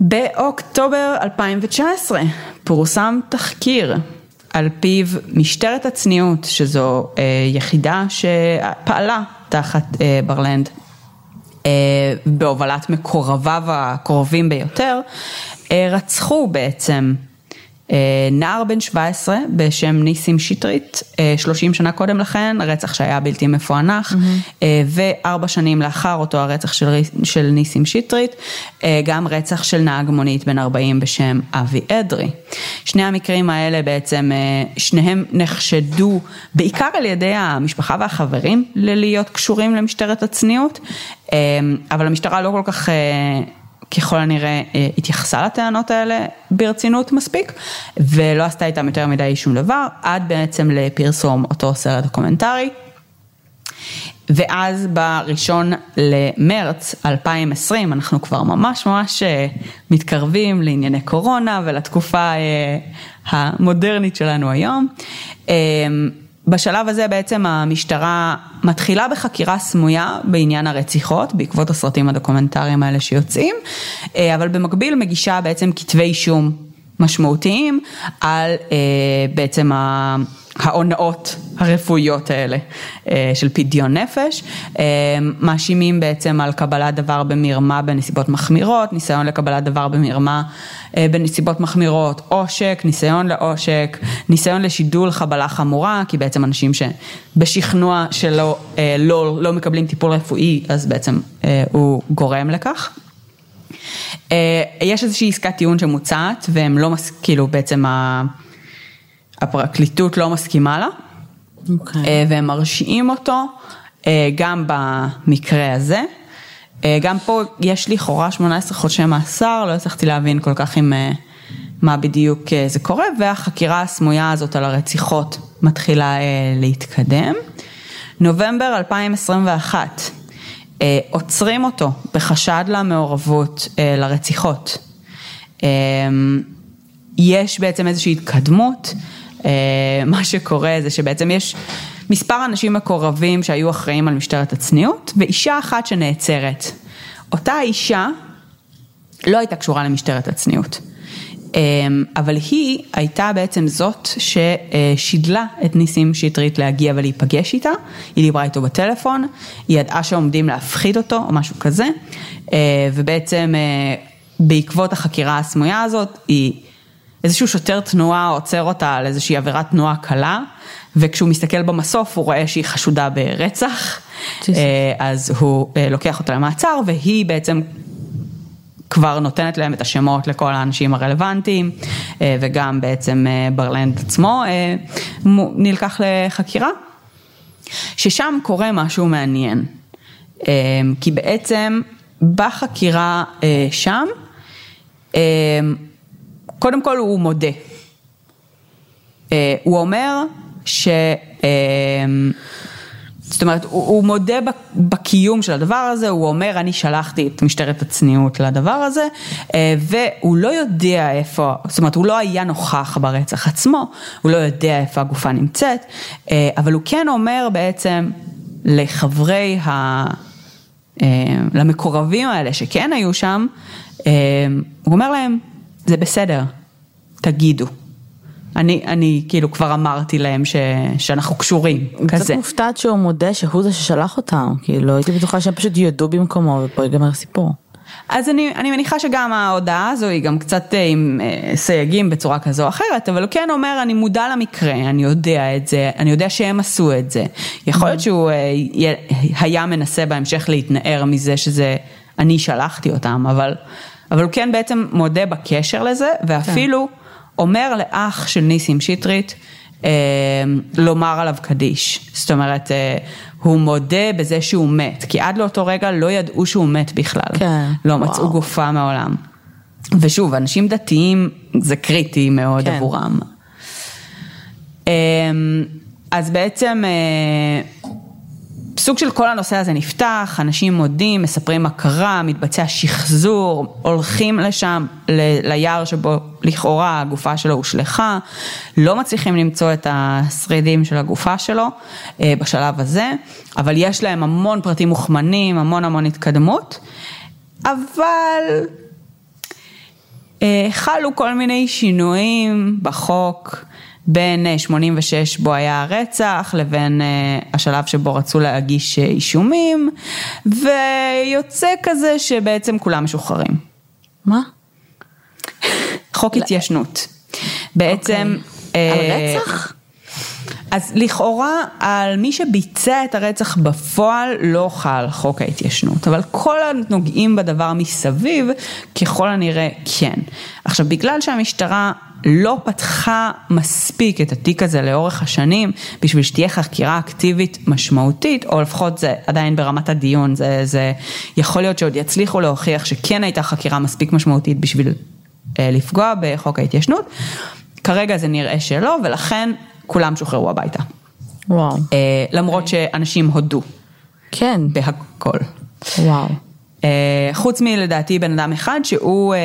באוקטובר 2019 פורסם תחקיר על פיו משטרת הצניעות, שזו אה, יחידה שפעלה תחת אה, ברלנד אה, בהובלת מקורביו הקרובים ביותר, אה, רצחו בעצם נער בן 17 בשם ניסים שטרית, אה, 30 שנה קודם לכן, רצח שהיה בלתי מפוענח, אה, וארבע שנים לאחר אותו הרצח של, של ניסים שטרית, אה, גם רצח של נהג מונית בן 40 בשם אבי אדרי. שני המקרים האלה בעצם, אה, שניהם נחשדו בעיקר על ידי המשפחה והחברים ללהיות קשורים למשטרת הצניעות, אה, אבל המשטרה לא כל כך... ככל הנראה אה, התייחסה לטענות האלה ברצינות מספיק ולא עשתה איתם יותר מדי שום דבר עד בעצם לפרסום אותו סרט דוקומנטרי. ואז בראשון למרץ 2020 אנחנו כבר ממש ממש אה, מתקרבים לענייני קורונה ולתקופה אה, המודרנית שלנו היום. בשלב הזה בעצם המשטרה מתחילה בחקירה סמויה בעניין הרציחות בעקבות הסרטים הדוקומנטריים האלה שיוצאים, אה, אבל במקביל מגישה בעצם כתבי אישום משמעותיים על אה, בעצם ה... ההונאות הרפואיות האלה אה, של פדיון נפש, אה, מאשימים בעצם על קבלת דבר במרמה בנסיבות מחמירות, ניסיון לקבלת דבר במרמה אה, בנסיבות מחמירות, עושק, ניסיון לעושק, ניסיון לשידול חבלה חמורה, כי בעצם אנשים שבשכנוע שלא לא, לא מקבלים טיפול רפואי, אז בעצם הוא גורם לכך. יש איזושהי עסקת טיעון שמוצעת והם לא, כאילו בעצם ה... הפרקליטות לא מסכימה לה, אוקיי. אה, והם מרשיעים אותו אה, גם במקרה הזה. אה, גם פה יש לכאורה 18 חודשי מאסר, לא הצלחתי להבין כל כך עם מה בדיוק זה קורה, והחקירה הסמויה הזאת על הרציחות מתחילה להתקדם. נובמבר 2021, אה, עוצרים אותו בחשד למעורבות לרציחות. אה, יש בעצם איזושהי התקדמות, *laughs* מה שקורה זה שבעצם יש מספר אנשים מקורבים שהיו אחראים על משטרת הצניעות ואישה אחת שנעצרת. אותה אישה לא הייתה קשורה למשטרת הצניעות. אמ, אבל היא הייתה בעצם זאת ששידלה את ניסים שטרית להגיע ולהיפגש איתה, היא דיברה איתו בטלפון, היא ידעה שעומדים להפחיד אותו או משהו כזה, אה, ובעצם אה, בעקבות החקירה הסמויה הזאת, היא, איזשהו שוטר תנועה עוצר אותה על איזושהי עבירת תנועה קלה, וכשהוא מסתכל במסוף הוא רואה שהיא חשודה ברצח, אה, אז הוא לוקח אותה למעצר והיא בעצם כבר נותנת להם את השמות לכל האנשים הרלוונטיים, אה, וגם בעצם אה, ברלנד עצמו אה, נלקח לחקירה, ששם קורה משהו מעניין, כי בעצם בחקירה שם, קודם כל הוא מודה, הוא אומר ש... זאת אומרת, הוא, הוא מודה בקיום של הדבר הזה, הוא אומר, אני שלחתי את משטרת הצניעות לדבר הזה, אה, והוא לא יודע איפה, זאת אומרת, הוא לא היה נוכח ברצח עצמו, הוא לא יודע איפה הגופה נמצאת, אה, אבל הוא כן אומר בעצם לחברי ה... אה, למקורבים האלה שכן היו שם, הוא אומר להם, זה בסדר, תגידו. אני, אני כאילו כבר אמרתי להם ש, שאנחנו קשורים, כזה. קצת מופתעת שהוא מודה שהוא זה ששלח אותם, כאילו הייתי בטוחה שהם פשוט יודו במקומו ופה ייגמר הסיפור. אז אני, אני מניחה שגם ההודעה הזו היא גם קצת אה, עם אה, סייגים בצורה כזו או אחרת, אבל הוא כן אומר, אני מודע למקרה, אני יודע את זה, אני יודע שהם עשו את זה. יכול להיות שהוא אה, היה מנסה בהמשך להתנער מזה שזה, אני שלחתי אותם, אבל, אבל הוא כן בעצם מודה בקשר לזה, ואפילו... כן. אומר לאח של ניסים שטרית אה, לומר עליו קדיש. זאת אומרת, אה, הוא מודה בזה שהוא מת, כי עד לאותו רגע לא ידעו שהוא מת בכלל. כן. לא וואו. מצאו גופה מעולם. ושוב, אנשים דתיים זה קריטי מאוד כן. עבורם. אה, אז בעצם אה, סוג של כל הנושא הזה נפתח, אנשים מודים, מספרים מה קרה, מתבצע שחזור, הולכים לשם, ל- ליער שבו לכאורה הגופה שלו הושלכה, לא מצליחים למצוא את השרידים של הגופה שלו אה, בשלב הזה, אבל יש להם המון פרטים מוכמנים, המון המון התקדמות, אבל אה, חלו כל מיני שינויים בחוק. בין 86 אה, בו היה הרצח לבין אה, השלב שבו רצו להגיש אה, אישומים ויוצא כזה שבעצם כולם משוחררים. מה? חוק התיישנות. בעצם... אוקיי. על רצח? אז לכאורה על מי שביצע את הרצח בפועל לא חל חוק ההתיישנות, אבל כל הנוגעים בדבר מסביב ככל הנראה כן. עכשיו בגלל שהמשטרה לא פתחה מספיק את התיק הזה לאורך השנים בשביל שתהיה חקירה אקטיבית משמעותית, או לפחות זה עדיין ברמת הדיון, זה, זה יכול להיות שעוד יצליחו להוכיח שכן הייתה חקירה מספיק משמעותית בשביל אה, לפגוע בחוק ההתיישנות. כרגע זה נראה שלא, ולכן כולם שוחררו הביתה. וואו. אה, למרות שאנשים הודו. כן. בהכל. וואו. אה, חוץ מלדעתי בן אדם אחד שהוא אה,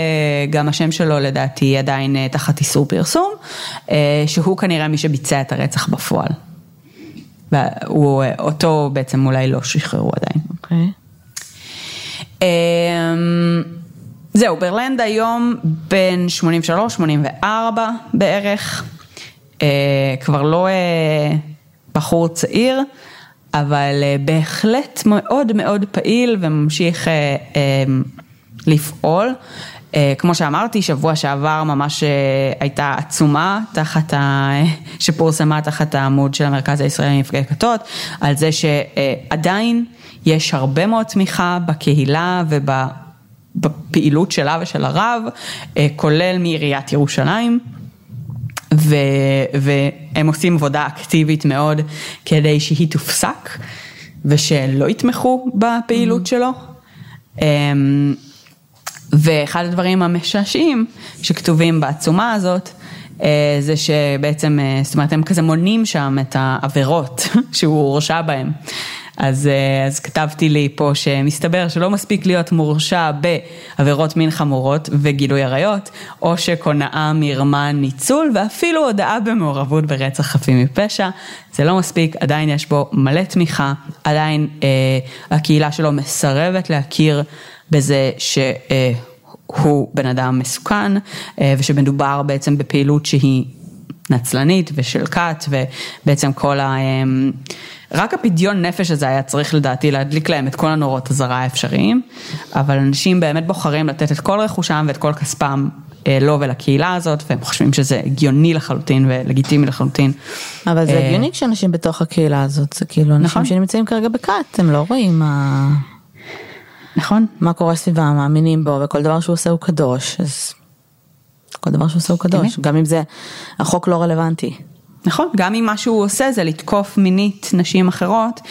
גם השם שלו לדעתי עדיין אה, תחת איסור פרסום, שהוא כנראה מי שביצע את הרצח בפועל. והוא, אותו בעצם אולי לא שחררו עדיין. אוקיי. Okay. זהו, ברלנד היום בין 83-84 בערך, כבר לא בחור צעיר. אבל אה, בהחלט מאוד מאוד פעיל וממשיך אה, אה, לפעול. כמו שאמרתי, שבוע שעבר ממש הייתה עצומה תחת ה... שפורסמה תחת העמוד של המרכז הישראלי לנפגעי כתות, על זה שעדיין יש הרבה מאוד תמיכה בקהילה ובפעילות שלה ושל הרב, כולל מעיריית ירושלים. ו, והם עושים עבודה אקטיבית מאוד כדי שהיא תופסק ושלא יתמכו בפעילות mm-hmm. שלו. אמ, ואחד הדברים המשעשעים שכתובים בעצומה הזאת, אה, זה שבעצם, אה, זאת אומרת, הם כזה מונים שם את העבירות *laughs* שהוא הורשע בהם. אז, אה, אז כתבתי לי פה שמסתבר שלא מספיק להיות מורשע בעבירות מין חמורות וגילוי עריות, או שקונאה, מרמה, ניצול ואפילו הודאה במעורבות ברצח חפים מפשע. זה לא מספיק, עדיין יש בו מלא תמיכה, עדיין אה, הקהילה שלו מסרבת להכיר בזה שהוא הוא בן אדם מסוכן ושמדובר בעצם בפעילות שהיא נצלנית ושל כת ובעצם כל ה... רק הפדיון נפש הזה היה צריך לדעתי להדליק להם את כל הנורות הזרה האפשריים, אבל אנשים באמת בוחרים לתת את כל רכושם ואת כל כספם אה, לו ולקהילה הזאת, והם חושבים שזה הגיוני לחלוטין ולגיטימי לחלוטין. אבל זה הגיוני כשאנשים בתוך הקהילה הזאת, זה כאילו אנשים נכון. שנמצאים כרגע בכת, הם לא רואים מה, נכון? מה קורה סביבם, מאמינים בו, וכל דבר שהוא עושה הוא קדוש, אז כל דבר שהוא עושה הוא קדוש. גם אם זה, החוק לא רלוונטי. נכון, גם אם מה שהוא עושה זה לתקוף מינית נשים אחרות,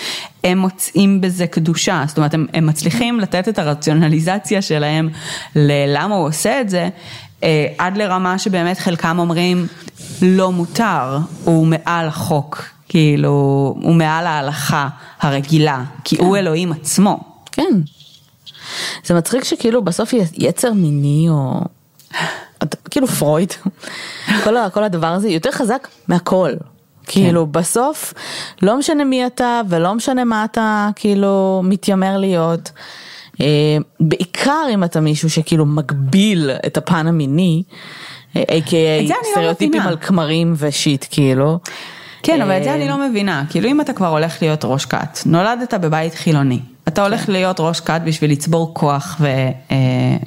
הם מוצאים בזה קדושה, זאת אומרת הם, הם מצליחים לתת את הרציונליזציה שלהם ללמה הוא עושה את זה, אה, עד לרמה שבאמת חלקם אומרים לא מותר, הוא מעל החוק, כאילו, הוא מעל ההלכה הרגילה, כי הוא אלוהים עצמו. כן. זה מצחיק שכאילו בסוף יצר מיני או כאילו פרויד, *laughs* כל, ה- כל הדבר הזה יותר חזק מהכל. כאילו בסוף לא משנה מי אתה ולא משנה מה אתה כאילו מתיימר להיות. אה, בעיקר אם אתה מישהו שכאילו מגביל את הפן המיני, אה, a.k.a אני לא סטריאוטיפים מבינה. על כמרים ושיט כאילו. כן, אבל את זה אה, אני לא מבינה, כאילו אם אתה כבר הולך להיות ראש כת, נולדת בבית חילוני, אתה הולך להיות ראש כת בשביל לצבור כוח ו... אה,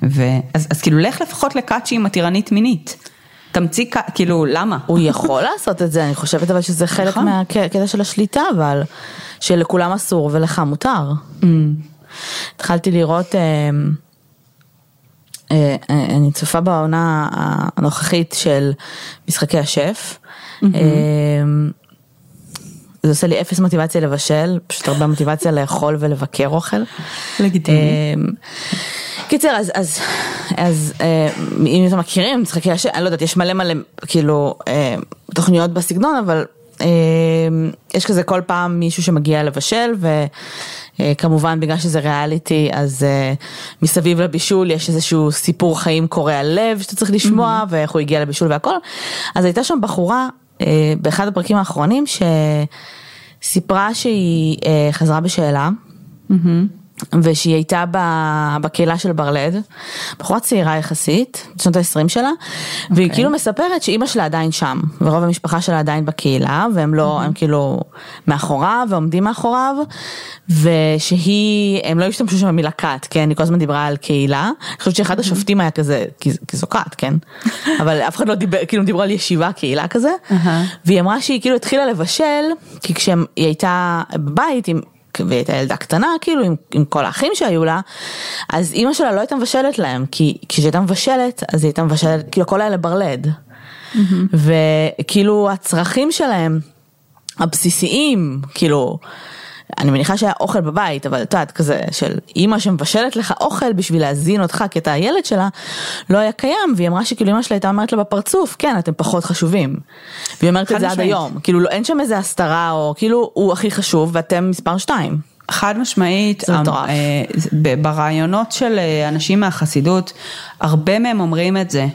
ו אז, אז כאילו לך לפחות לכת שהיא מתירנית מינית. תמציא כאילו למה? הוא יכול לעשות את זה, אני חושבת אבל שזה חלק נכון. מהקטע של השליטה, אבל שלכולם אסור ולך מותר. התחלתי לראות, אה, אה, אני צופה בעונה הנוכחית של משחקי השף. זה עושה לי אפס מוטיבציה לבשל, פשוט הרבה מוטיבציה לאכול ולבקר אוכל. לגיטימי. אה, קיצר, אז, אז, אז אה, אם אתם מכירים השם, אני לא יודעת, יש מלא מלא כאילו אה, תוכניות בסגנון, אבל אה, יש כזה כל פעם מישהו שמגיע לבשל וכמובן בגלל שזה ריאליטי אז אה, מסביב לבישול יש איזשהו סיפור חיים קורע לב שאתה צריך לשמוע ואיך הוא הגיע לבישול והכל. אז הייתה שם בחורה באחד הפרקים האחרונים שסיפרה שהיא אה, חזרה בשאלה. ושהיא הייתה בקהילה של ברלד, בחורה צעירה יחסית, בשנות ה-20 שלה, והיא כאילו מספרת שאימא שלה עדיין שם, ורוב המשפחה שלה עדיין בקהילה, והם לא, הם כאילו מאחוריו ועומדים מאחוריו, ושהיא, הם לא השתמשו שם במילה כת, כן, היא כל הזמן דיברה על קהילה, אני חושבת שאחד השופטים היה כזה, כי זו כת, כן, *laughs* אבל אף אחד לא דיבר, כאילו דיברו על ישיבה, קהילה כזה, אהה. והיא אמרה שהיא כאילו התחילה לבשל, כי כשהיא הייתה בבית עם... והיא הייתה ילדה קטנה כאילו עם, עם כל האחים שהיו לה, אז אימא שלה לא הייתה מבשלת להם, כי כשהיא הייתה מבשלת, אז היא הייתה מבשלת, כאילו הכל היה לברלד. וכאילו הצרכים שלהם, הבסיסיים, כאילו, אני מניחה שהיה אוכל בבית, אבל את יודעת, כזה של אימא שמבשלת לך אוכל בשביל להזין אותך כי אתה הילד שלה, לא היה קיים, והיא אמרה שכאילו אימא שלה הייתה אומרת לה בפרצוף, כן, אתם פחות חשובים. והיא אומרת את זה עד. היום, כאילו לא, אין שם איזה הסתרה, או כאילו הוא הכי חשוב ואתם מספר שתיים. חד משמעית, מטורף. אה, ברעיונות של אה, אנשים מהחסידות, הרבה מהם אומרים את זה.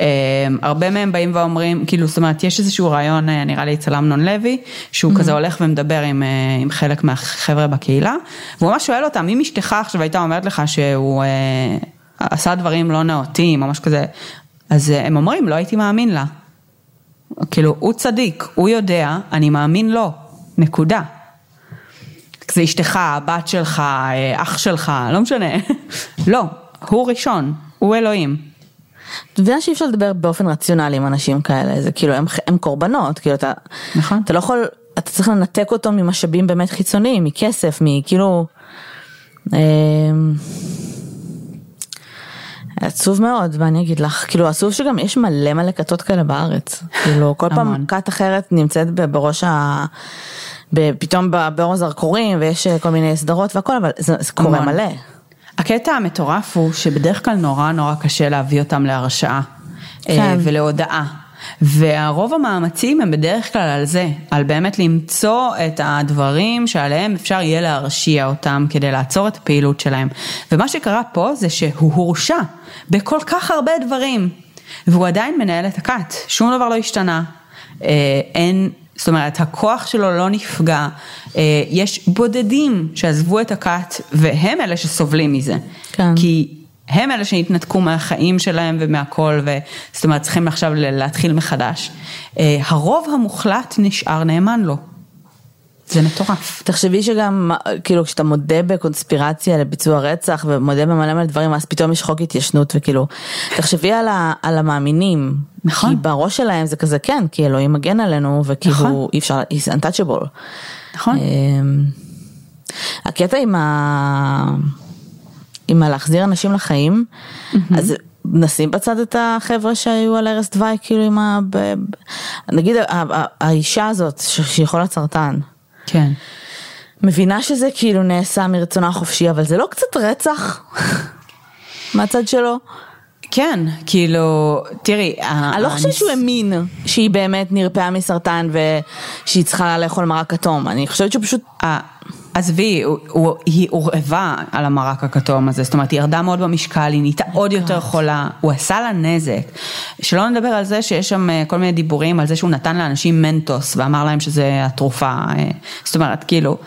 אה, הרבה מהם באים ואומרים, כאילו, זאת אומרת, יש איזשהו רעיון, אה, נראה לי אצל אמנון לוי, שהוא כזה הולך ומדבר עם, אה, עם חלק מהחבר'ה בקהילה, והוא ממש שואל אותם, אם אשתך עכשיו הייתה אומרת לך שהוא אה, עשה דברים לא נאותים, או משהו כזה, אז הם אומרים, לא הייתי מאמין לה. כאילו, הוא צדיק, הוא יודע, אני מאמין לו, נקודה. זה אשתך, הבת שלך, אח שלך, לא משנה. *laughs* לא, הוא ראשון, הוא אלוהים. את מבינה שאי אפשר לדבר באופן רציונלי עם אנשים כאלה, זה כאילו הם, הם קורבנות, כאילו אתה, נכון. אתה לא יכול, אתה צריך לנתק אותו ממשאבים באמת חיצוניים, מכסף, מכאילו, אה, עצוב מאוד, ואני אגיד לך, כאילו עצוב שגם יש מלא מלא כתות כאלה בארץ, כאילו כל פעם. כת אחרת נמצאת בראש ה... פתאום באור הזרקורים ויש אה, כל מיני סדרות והכל, אבל זה, זה קורה. מלא. הקטע המטורף הוא שבדרך כלל נורא נורא קשה להביא אותם להרשעה אה, כן. ולהודאה. והרוב המאמצים הם בדרך כלל על זה, על באמת למצוא את הדברים שעליהם אפשר יהיה להרשיע אותם כדי לעצור את הפעילות שלהם. ומה שקרה פה זה שהוא הורשע בכל כך הרבה דברים, והוא עדיין מנהל את הכת, שום דבר לא השתנה. אה, אין, זאת אומרת, הכוח שלו לא נפגע, אה, יש בודדים שעזבו את הכת והם אלה שסובלים מזה. כן. כי הם אלה שהתנתקו מהחיים שלהם ומהכל, זאת אומרת צריכים עכשיו להתחיל מחדש. אה, הרוב המוחלט נשאר נאמן לו. זה מטורף. תחשבי שגם, כאילו, כשאתה מודה בקונספירציה לביצוע רצח ומודה במלא מלא דברים, אז פתאום יש חוק התיישנות וכאילו, תחשבי על, ה, על המאמינים. נכון. כי בראש שלהם זה כזה, כן, כי אלוהים מגן עלינו, וכאילו, נכון. אי אפשר, he's untouchable. נכון. אמ, הקטע עם ה... עם הלהחזיר אנשים לחיים, mm-hmm. אז נשים בצד את החבר'ה שהיו על ערש דווי, כאילו עם ה... נגיד האישה הזאת שהיא חולת סרטן. כן. מבינה שזה כאילו נעשה מרצונה החופשי, אבל זה לא קצת רצח *laughs* מהצד שלו? כן, כאילו, תראי, אני לא חושבת שהוא האמין שהיא באמת נרפאה מסרטן ושהיא צריכה לאכול מרק כתום, אני חושבת שהוא פשוט... עזבי, היא הורעבה על המרק הכתום הזה, זאת אומרת היא ירדה מאוד במשקל, היא נהייתה עוד יותר חולה, הוא עשה לה נזק. שלא נדבר על זה שיש שם אה, כל מיני דיבורים על זה שהוא נתן לאנשים מנטוס ואמר להם שזה התרופה, אה, זאת אומרת כאילו,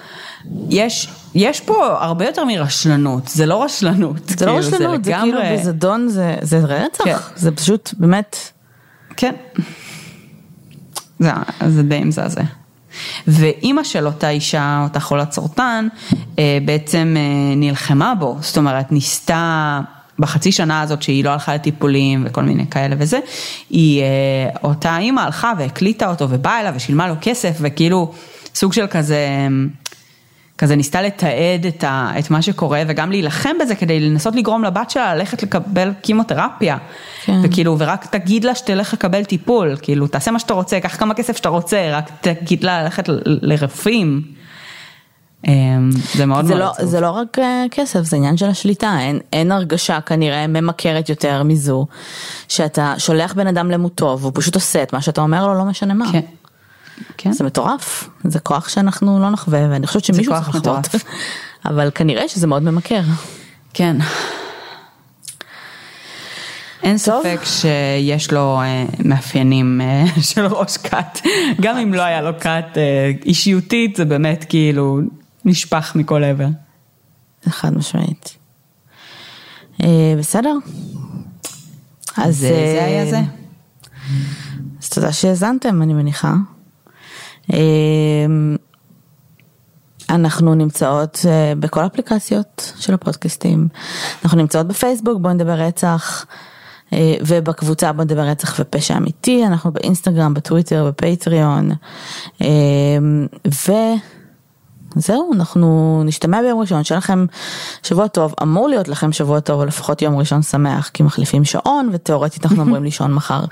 יש, יש פה הרבה יותר מרשלנות, זה לא רשלנות. זה כאילו, לא רשלנות, זה, כאילו בזדון, זה, זה רצח, כן. זה פשוט באמת. כן, זה, זה די מזעזע. ואימא של אותה אישה, אותה חולת סרטן, אה, בעצם אה, נלחמה בו, זאת אומרת ניסתה בחצי שנה הזאת שהיא לא הלכה לטיפולים וכל מיני כאלה וזה, היא, אה, אותה אימא הלכה והקליטה אותו ובאה אליו ושילמה לו כסף וכאילו סוג של כזה כזה ניסתה לתעד את, ה, את מה שקורה וגם להילחם בזה כדי לנסות לגרום לבת שלה ללכת לקבל קימותרפיה. כן. וכאילו, ורק תגיד לה שתלך לקבל טיפול, כאילו, תעשה מה שאתה רוצה, קח כמה כסף שאתה רוצה, רק תגיד לה ללכת לרפאים. אמ, זה מאוד זה מאוד לא, עצוב. זה לא רק אה, כסף, זה עניין של השליטה, אין, אין הרגשה כנראה ממכרת יותר מזו, שאתה שולח בן אדם למותו והוא פשוט עושה את מה שאתה אומר לו, לא משנה מה. כן. כן. זה מטורף, זה כוח שאנחנו לא נחווה ואני חושבת שמישהו צריך לחוות, *laughs* אבל כנראה שזה מאוד ממכר. כן. אין טוב. ספק שיש לו uh, מאפיינים uh, *laughs* של ראש כת, גם אם לא היה לו כת uh, אישיותית, זה באמת כאילו נשפך מכל עבר. חד משמעית. בסדר. אז זה, זה היה זה. אז תודה שהאזנתם, אני מניחה. אמ, אנחנו נמצאות אה, בכל אפליקציות של הפודקאסטים, אנחנו נמצאות בפייסבוק בוא נדבר רצח אה, ובקבוצה בוא נדבר רצח ופשע אמיתי, אנחנו באינסטגרם, בטוויטר, בפטריון אמ, וזהו, אנחנו נשתמע ביום ראשון, שיהיה לכם שבוע טוב, אמור להיות לכם שבוע טוב, או לפחות יום ראשון שמח, כי מחליפים שעון ותאורטית אנחנו *laughs* אמורים לישון מחר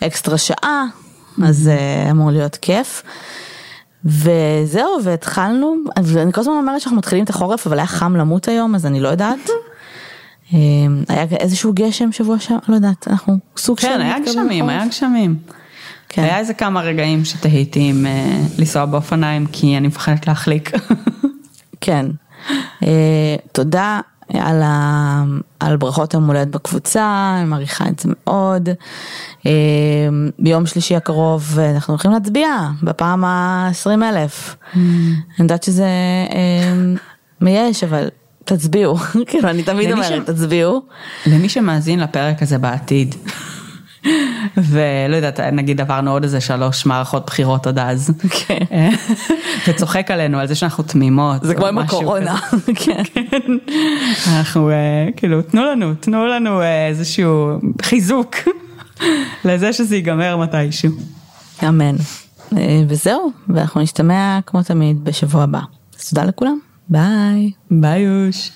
אקסטרה שעה. אז אה, אמור להיות כיף. וזהו, והתחלנו, ואני כל הזמן אומרת שאנחנו מתחילים את החורף, אבל היה חם למות היום, אז אני לא יודעת. *laughs* אה, היה איזשהו גשם שבוע שם, לא יודעת, אנחנו סוג של... כן, היה גשמים, היה גשמים. כן. היה איזה כמה רגעים שתהיתי עם uh, לנסוע באופניים, כי אני מפחדת להחליק. *laughs* כן. Uh, תודה על, ה, על ברכות יום הולדת בקבוצה, אני מעריכה את זה מאוד. אה, ביום שלישי הקרוב אנחנו הולכים להצביע בפעם ה-20 אלף. Mm. אני יודעת שזה אה, מייאש, אבל תצביעו, *laughs* כאילו אני תמיד אומרת, תצביעו. למי שמאזין לפרק הזה בעתיד. ולא יודעת, נגיד עברנו עוד איזה שלוש מערכות בחירות עד אז. כן. *laughs* וצוחק עלינו על זה שאנחנו תמימות. זה כמו עם הקורונה. *laughs* כן. אנחנו אה, כאילו, תנו לנו, תנו לנו אה, איזשהו חיזוק *laughs* לזה שזה ייגמר מתישהו. אמן. אה, וזהו, ואנחנו נשתמע כמו תמיד בשבוע הבא. תודה לכולם, ביי. ביי יוש.